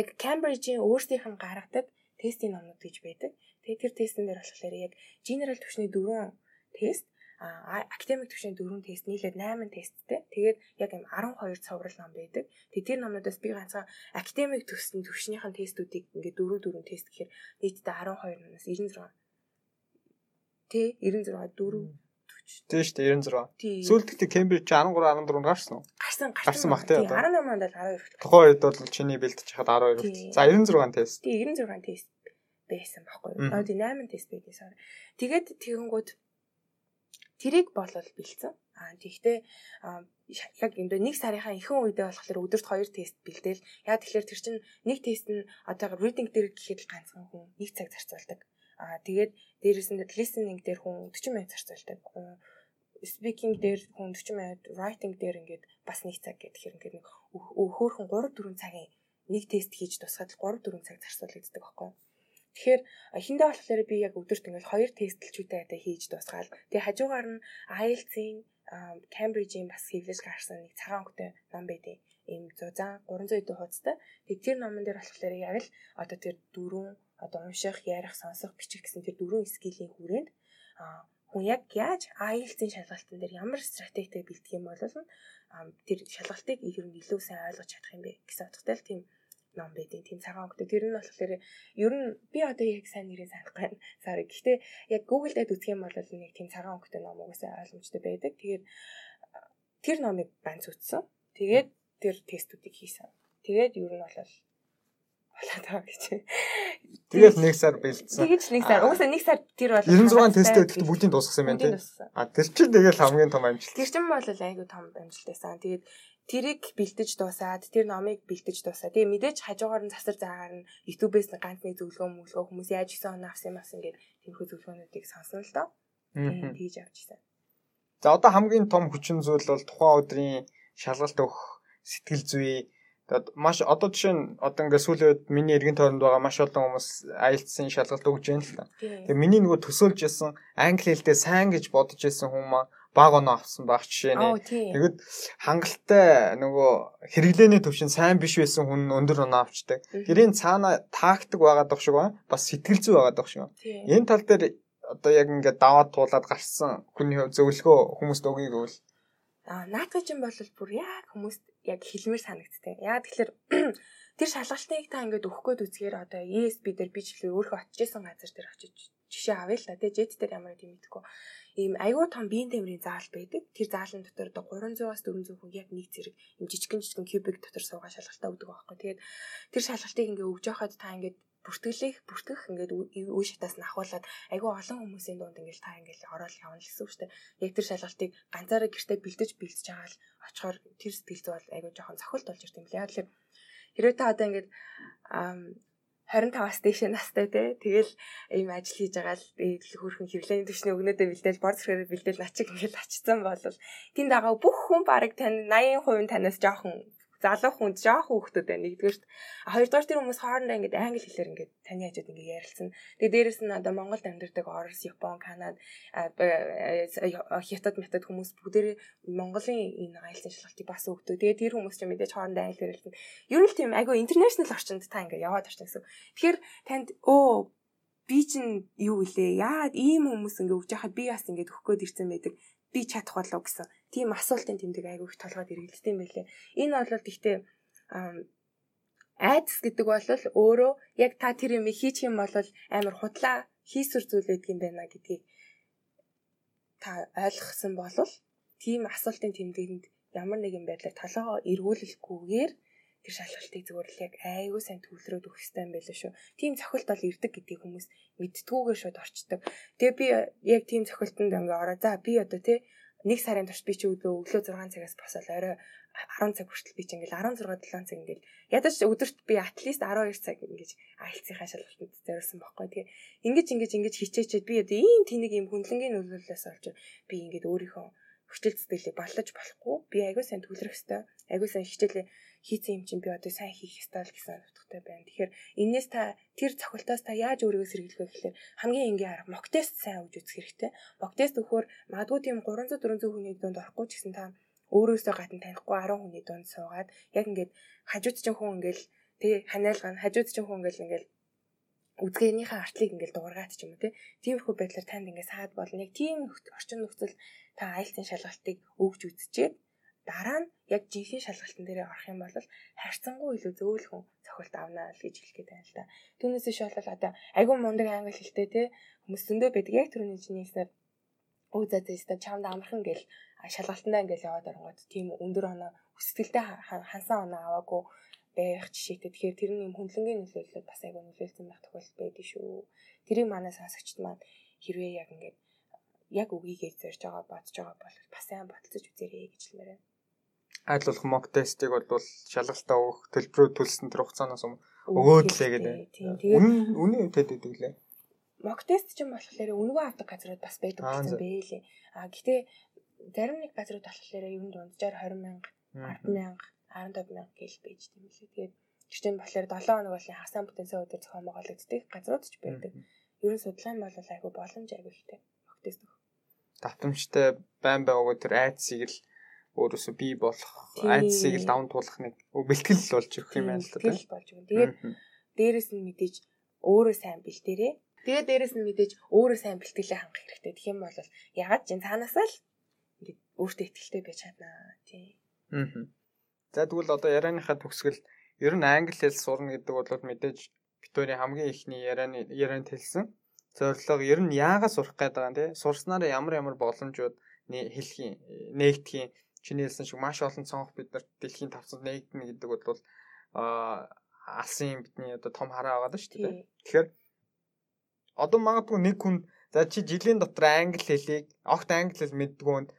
яг Cambridge-ийн өөрсдийнх нь гаргадаг тестийн номнууд гэж байдаг. Тэгээ тэр тестэн дээр болохоор яг general төвшний дөрвөн тест академик төвшний дөрвөн тест нийлээд 8 тесттэй. Тэгээд яг юм 12 цоврал ном байдаг. Тэгээд тэр номнуудаас би ганцхан академик төвсний төвшнийхэн тестүүдийг ингээд дөрөв дөрөв тест гэхээр нийтдээ 12 номоос 96. Тэ 96 4 Тийм шүү дээ 96. Сүүлд гэхдээ Кембриж 13 14 гарсан уу? Гарсан гарсан баг тий одоо. 18 онд л 12. Тухайн үед бол чиний бэлдэж хахад 12 хүртэл. За 96 тест. Тийм 96 тест байсан байхгүй юу? Тийм 8 тест байдсан. Тэгээд тэгэнгүүт Тэрийг болол бэлдсэн. Аа тэгтээ яг энэ нэг сарынхаа ихэнх үедээ болохоор өдөрт хоёр тест бэлдээл. Яа тэгэхээр тэр чинь нэг тест нь одоо reading дээр гэхэд ганцхан хүн нэг цаг зарцуулдаг. Аа тэгээд дээрээс нь listening дээр хүн 40 минут зарцуулдаг. Speaking дээр хүн 40 минут, writing дээр ингээд бас нэг цаг гэхээр ингээд нэг хөөхөн 3 4 цагийн нэг тест хийж тусгаад 3 4 цаг зарцуулагддаг байхгүй юу? Тэгэхээр эхэндээ болохоор би яг өдөрт ингээл хоёр тестэлчүүдээ одоо хийж дуусгаал. Тэгээ хажуугаар нь IELTS-ийн Cambridge-ийн бас хэвлэж гарсан нэг цагаан өнгөтэй ном байдیں۔ Ийм 100 300 эдэн хуудастай. Тэгээ тэр номон дээр болохоор яг л одоо тэр дөрвөн одоо унших, ярих, сонсох, бичих гэсэн тэр дөрвөн скилийн хүрээнд а хүн яг яаж IELTS-ийн шалгалтын дээр ямар стратегтэй бэлдэх юм бол тэр шалгалтыг ер нь илүү сайн ойлгож чадах юм бэ гэсэн утгатай л тийм ном байдیں۔ Тийм цагаан өнгөтэй. Тэр нь болохоор ер нь би одоо яг сайн нэрээ санахгүй байна. Sorry. Гэхдээ яг Google дээр үзэх юм бол нэг тийм цагаан өнгөтэй ном угаасаа ойлгомжтой байдаг. Тэгээд тэр номыг банц үтсэн. Тэгээд тэр тестүүдийг хийсэн. Тэгээд ер нь бол болоод байгаа гэж. Тэгээд нэг сар бэлдсэн. Тэгэж нэг сар. Угаасаа нэг сар тэр бол 96 тесттэй гэхдээ бүгдийг дуусгасан байна тийм. А тэр чинь тэгэл хамгийн том амжилт. Тэр чинь бол айгүй том амжилт байсан. Тэгээд тэрийг бэлдэж дуусаад тэр номыг бэлдэж дуусаад тэгээ мэдээж хажуугаар нь засар заагаар нь YouTube-ээс ганц нэг зөвлөгөө мөглөө хүмүүс яаж исэн оноо авсан юм асан ингээд тиймэрхүү зөвлөгөөнүүдийг сонсон л доо. Тийм тийж авчихсан. За одоо хамгийн том хүчин зүйл бол тухайн өдрийн шалгалт өгөх сэтгэл зүй Тэгээд маш одоо жишээ нь одоо ингээд сүүлийн үед миний эргэн тойронд байгаа маш олон хүмүүс IELTS-ийн шалгалт өгж байна л та. Тэгээд миний нөгөө төсөөлж исэн англи хэлдээ сайн гэж бодож исэн хүмүүс баг оноо авсан баг жишээ нэ. Тэгэд хангалттай нөгөө хэрэглээний төвшин сайн биш байсан хүн өндөр оноо авчдаг. Тэрийн цаана тактик байгаад байх шиг байна. Бас сэтгэл зүй байгаад байх шиг байна. Энэ тал дээр одоо яг ингээд даваад туулаад гарсан хүний хөв зөвлөгөө хүмүүст өгье гэвэл Аа наадах чинь бол бүр яг хүмүүст яг хэлмээр санагддаг. Яа тэгэхээр тэр шалгалтыг та ингээд өгөх гээд үзгээр одоо ESP дээр би ч илүү өөрөө очиж исэн газар дээр очиж жишээ авъя л да. Тэгээ жет дээр ямар гэдэг мэдгүй ийм айгүй том биеийн тамирын заал байдаг. Тэр заалын дотор одоо 300-аас 400 хүн яг нэг зэрэг ийм жижигэн жижигэн кубик дотор суугаа шалгалтаа өгдөг байхгүй. Тэгээд тэр шалгалтыг ингээ өгж явахад та ингээд бүртгэлэх бүртгэх ингээд үе шатаас нь ахуулаад айгүй олон хүмүүсийн дунд ингээд та ингээд ороод явна л гэсэн үг шүү дээ. Яг тэр шалгалтыг ганцаараа гэртээ бэлдэж бэлдэж байгаа л очихоор тэр сэтгэл зүй бол айгүй жоохон цохилт болж ирт юм лээ. Тэгэхээр хэрвээ та одоо ингээд 25-аас дээш настай те. Тэгэл ийм ажил хийж байгаа л хөрхөн хэвлэлийн төвшний өгнөдөө бэлдээл бор зэрэг бэлдээл начиг ингээл очсон бол тэнд байгаа бүх хүн бараг тань 80% танаас жоохон залуу хүн жоох хүүхдүүд байна нэгдүгээрт хоёрдугаар тэр хүмүүс хоорондоо ингээд англи хэлээр ингээд таны хажууд ингээд ярилцсан. Тэгээ дээрэс нь одоо Монголд амьдардаг Орос, Япон, Канад, Хятад, Метад хүмүүс бүгдээрээ Монголын энэ айлын шалгалтыг бас өгдөг. Тэгээ тэр хүмүүс ч мэдээж хоорондоо англи хэлсэн. Ер нь тийм айгүй интернэшнл орчинд та ингээд яваад орчих гэсэн. Тэгэхээр танд өө би чинь юу илээ яа ийм хүмүүс ингээ өгж яхад би бас ингээ өгөх гээд ирсэн байдаг би чадах болов гэсэн тийм асуултын тэмдэг айгүй их толгойд эргэлдсэн байлээ. Энэ бол гэхдээ айдас гэдэг бол өөрөө яг та тэр юм хийчих юм бол амар худлаа хийсвэр зүйл байдаг юм байна гэдгийг та ойлгосон бол тийм асуултын тэмдэглэнд ямар нэгэн байдлаар толгоо эргүүлэлгүйгээр тэр шалгалтыг зүгээр л яг айгүй сайн төвлөрөөд өгөх хэрэгтэй юм байлаа шүү. Тим цохилт бол ирдэг гэдгийг хүмүүс мэдтгүүгээр шууд орчдөг. Тэгээ би яг тим цохилтонд ингээ ороо. За би одоо тий нэг сарын турш би чи өглөө өглөө 6 цагаас босоод орой 10 цаг хүртэл би чи ингээл 16 7 цаг ингээл ядаж өдөрт би атлист 12 цаг ингэж айлцынхаа шалгалтанд зориулсан байхгүй. Тэгээ ингэж ингэж ингэж хичээчээд би одоо ийм тэнийг ийм хүнлэнгийн нөлөөллөөс олж би ингээд өөрийнхөө хүчил зүтгэлийг баллаж болохгүй. Би агүй сайн төвлөрөх хэвээр агүй сайн хичээлээ хийцэн юм чинь би одоо сайн хийх ёстой л гэсэн утгатай байна. Тэгэхээр энээс та тэр цохилтоос та яаж өөрийгөө сэргийлэх вэ гэхээр хамгийн энгийн арга мок тест сайн өгж үзэх хэрэгтэй. Мок тест өгөхөөр магадгүй тийм 300 400 хүний дунд орохгүй ч гэсэн та өөрөөсөө гадна танихгүй 10 хүний дунд суугаад яг ингээд хажууд чинь хүн ингээл тэгээ ханиалгана хажууд чинь хүн ингээл ингээл үзгээнийхээ артлыг ингээл дуургаад ч юм уу тиймэрхүү байдлаар танд ингээд саад болно. Яг тийм орчин нөхцөл та айлтын шалгалтыг өгж үзчихээд дараа нь яг жинхэнэ шалгалтын дээр орох юм бол харьцангуй илүү зөөлхөн цохилт авнаа л гэж хэлэх гээд байна л да. Түүнээс иш бол одоо айгүй мундаг англи хэлтэй те хүмүүс зөндөө байдаг яг түрүүний чиний хэлснээр өө за за чамд амархан гэл шалгалтандаа ингээл яваад оронгод тийм өндөр оноо хүсэтгэлтэй хансан оноо аваагүй байх жишээтэй. Тэгэхээр тэр нь юм хүнлэнгийн нөлөөлөлөд бас айгүй нөлөөлсөн байх тохиолдол байдаг шүү. Тэрийг манай сонсогчд маань хэрвээ яг ингээд яг үгийгээр зорж байгаа бодож байгаа бол бас сайн бодолцож үзээрэй гэж хэлмээр байна. Айлуулах мок тестийг бол шалгалтаа өгөх төлбөрөө төлсөн тэр хугацаанаас өгөөдлээ гэдэг. Тэгээд үнэ үнэ тэтгэдэг лээ. Мок тест ч юм болохоор үнэгүй авдаг газрууд бас байдаг гэсэн бэ лээ. А гэтээ зарим нэг газрууд болохоор ер нь дунджаар 20 мянга, 10 мянга, 15 мянга гэл байж тийм лээ. Тэгээд Жишээ нь болохоор 7 хоног болон хасаан бүтэнсээ өдөр зохион байгуулагддаг газрууд ч байдаг. Ер нь судлаа нь бол айгүй боломж айгүй ихтэй. Огтээс нөх. Давтамжтай байн байгаагүй тэр айдсыг л өөрөөсөө бий болох айдсыг л даван туулах нэг бэлтгэл болж өгөх юм байна л да. Бэлтгэл болж өгнө. Тэгээд дээрэс нь мэдээж өөрөө сайн бэлтээрээ. Тэгээд дээрэс нь мэдээж өөрөө сайн бэлтгэлээ хангах хэрэгтэй. Тэгэх юм бол ягаад ч цаанаасаа л ингээд өөртөө ихтэй байж чаднаа. Тий. Аа. За тэгвэл одоо ярианыхаа төгсгөл Ер нь англи хэл сурна гэдэг бол мэдээж Викторийн хамгийн ихний ярианы ярианд хэлсэн. Зорилго ер нь яагаад сурах гээд байгаа юм те? Сурснараа ямар ямар боломжууд хэлхийн нээгдэхийн чиний хэлсэн шиг маш олон цонх бид нарт дэлхийн тавцанд нээгдэнэ гэдэг бол а алсын бидний одоо том хараа байгаа шүү дээ. Тэгэхээр одоо магадгүй нэг хүн за чи жилийн дотор англи хэлийг огт англи хэл мэддгүй хүнд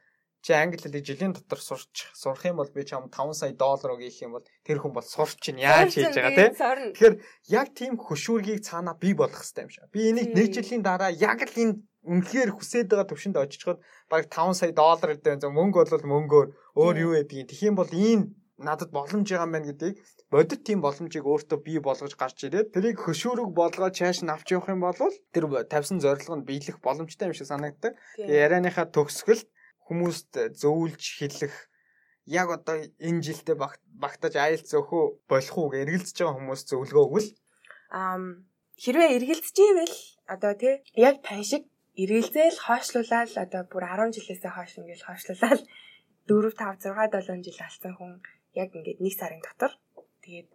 чи англи хэлийг жилийн дотор сурч сурах юм бол би чам 5 сая доллар өгөх юм бол тэр хүн бол сурч чинь яаж хийж байгаа те? тэгэхээр яг тийм хөшүүргийг цаанаа бий болгох хэрэгтэй юм шиг. Би энийг нэг жилийн дараа яг л энэ үнэхээр хүсээд байгаа төвшөнд очичход баг 5 сая доллар гэдэг зөв мөнгө бол мөнгөөр. Өөр юу байдгийг юм? Бол ийм надад боломж байгаа юм байна гэдгийг бодит тийм боломжийг өөртөө бий болгож гарч ирээд тэрийг хөшүүрэг болгоод чааш нь авч явах юм бол тэр тавьсан зорилго нь биелэх боломжтой юм шиг санагддаг. Тэгээ ярианыхаа төгсгөлд хүмүүст зөвлөж хэлэх яг одоо энэ жилдээ багтаж IELTS өөхөө болох уу гэж эргэлзэж байгаа хүмүүс зөвлөгөө өгвөл аа хэрвээ эргэлзэж ивэл одоо тий яг тань шиг эргэлзээл хойшлуулаад одоо бүр 10 жилээсээ хойш ингээл хойшлуулаад 4 5 6 7 жил алсан хүн яг ингээд нэг сарын дотор тэгээд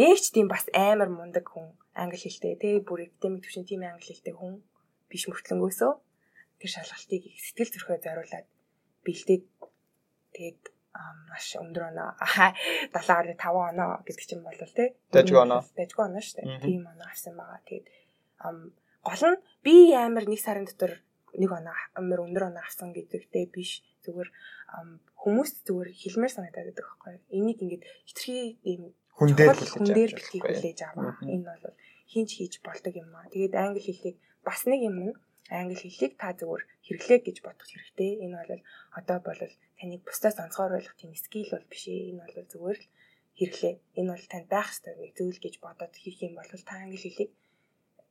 нэг ч тийм бас амар мундаг хүн англи хэлтэй тий бүр академик төвшин тийм англи хэлтэй хүн биш мөртлөнгөөсөө тэр шалгалтыг сэтгэл зүрхээ зориулаад бэлдээд тэгээд маш өндөр оноо 70.5 оноо гэдэг чинь бол тий. Дажгүй оноо. Дажгүй оноо шүү дээ. Тийм оноо авсан байгаа. Тэгээд гол нь би амар нэг сарын дотор нэг оноо амар өндөр оноо авсан гэдэгтэй биш. Зүгээр хүмүүс зүгээр хэлмээр санагдаад байдаг байхгүй. Энийг ингээд хитрхи ийм хүндээр хүндээр бэлтгийг хүлээж аваа. Энэ бол хинч хийж болдог юм аа. Тэгээд англи хэлийг бас нэг юм нь англи хэлийг та зөвөр хэрэглэе гэж бодох хэрэгтэй. Энэ бол одоо бол таныг бусдаас онцгой ойлгох тийм скил бол биш ээ. Энэ бол зөвөр л хэрэглэе. Энэ бол танд байх ёстой нэг зүйл гэж бодоод хийх юм бол та англи хэлийг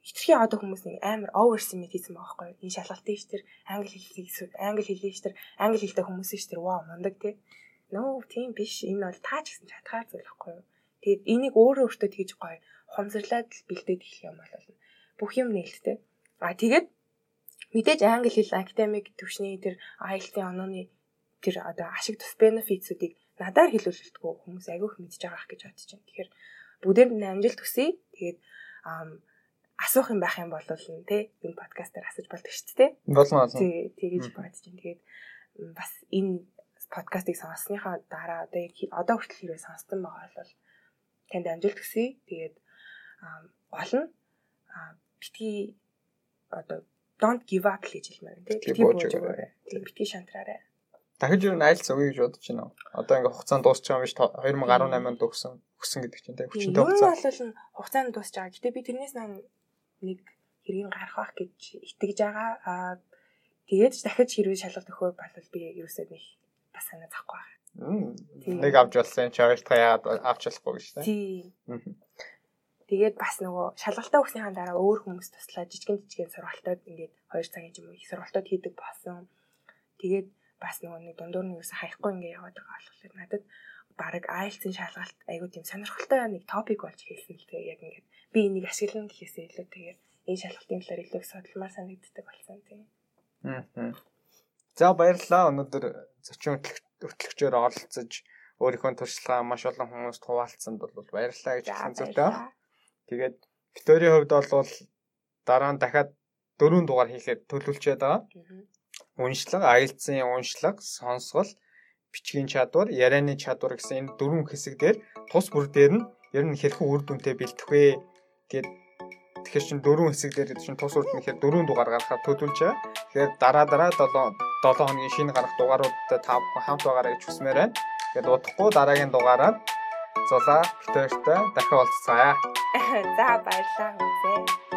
хитрхи одоо хүмүүс нэг амар overestimate байгаа байхгүй? Энэ шалгалтын ш тэр англи хэлийг англи хэлийг ш тэр англи хэлтэй хүмүүс ш тэр вау мундаг тий. Нөө тийм биш. Энэ бол таа ч гэсэн чадхаар зүйл байхгүй? Тэгээд энийг өөрөө өөртөө тэгж гоё хомсрлаад бэлдээд эхлэх юм бол бүх юм нээлттэй. А тэгээд Мэдээж англи хэл академик төвшний тэр IELTS-ийн онооны тэр одоо ашиг тус бенефитсүүдийг надаар хэлүүлэлтгүй хүмүүс агиох мэдж байгаа гэж бодож байна. Тэгэхээр бүгдээр нь амжилт хүсье. Тэгээд асуух юм байх юм бол тий энэ подкастаар асууж болдог шүү дээ. Болно болно. Тий тэгэж бодож байна. Тэгээд бас энэ подкастыг сонссныхаа дараа одоо одоо хүртэл хэрэг сонссон байгаа бол танд амжилт хүсье. Тэгээд гол нь битгий одоо don't give up гэж хэлмээр байна тийм бууж өгөөрэй. Битгий шантраарай. Дахиж юу найлц өгье гэж бодож байна? Одоо ингээ хугацаанд дуусч байгаа юм биш 2018 онд өгсөн өгсөн гэдэг чинь тийм хүчтэй хугацаа. Юу бол хугацаанд дуусч байгаа. Гэтэ би тэрнээс нэг хэргийн гарах байх гэж итгэж байгаа. Аа тэгээд дахиж хэрвээ шалгалт өгөхөөр бол би ерөөсөө нэг бас санаа захгүй байгаа. Нэг авч болсон ойлтгаа яагаад авч болохгүй гэж тийм. Тэгээд бас нөгөө шалгалтаа өгснийхаа дараа өөр хүмүүс туслаа жижигэн жижигэн сургалтууд ингээд 2 цагийн юм уу их сургалтууд хийдэг болсон. Тэгээд бас нөгөө нэг дундуур нь юусе хаяхгүй ингээд яваад байгаа болохоор надад баг IELTS-ийн шалгалт айгуу тийм сонирхолтой нэг топик болж хэлсэн л тэгээ яг ингээд би энийг ашиглана гэхээсээ илүү тэгээд энэ шалгалтын талаар илүү судалмаар санагддаг болсон тийм. Аа. За баярлалаа. Өнөөдөр зочин хөтлөгчөөр оролцож өөрийнхөө туршлагаа маш олон хүмүүст хуваалцсанд бол баярлалаа гэж зүйтэй. Тэгээд Викторийн хувьд бол дараа нь дахиад дөрөв дугаар хийхэд төлөвлөчээд байгаа. Уншлага, аялцсан уншлага, сонсгол, бичгийн чадвар, ярианы чадвар гэсэн энэ дөрвөн хэсэг дээр тус бүр дээр нь ер нь хэрхэн үр дүнтэй бэлтэх вэ гэд тэгэхээр чин дөрвөн хэсэг дээр чин тус урд нь тэгэхээр дөрвөн дугаар гаргахаар төлөвлөж байгаа. Тэгэхээр дараа дараа 7 7 хоногийн шинэ гарах дугааруудтай та хамт байгаарай гэж хүсмээр байна. Тэгээд удахгүй дараагийн дугаараар зулаа битээртэй дахин уулзцаая. За баярлалаа хүнсээ.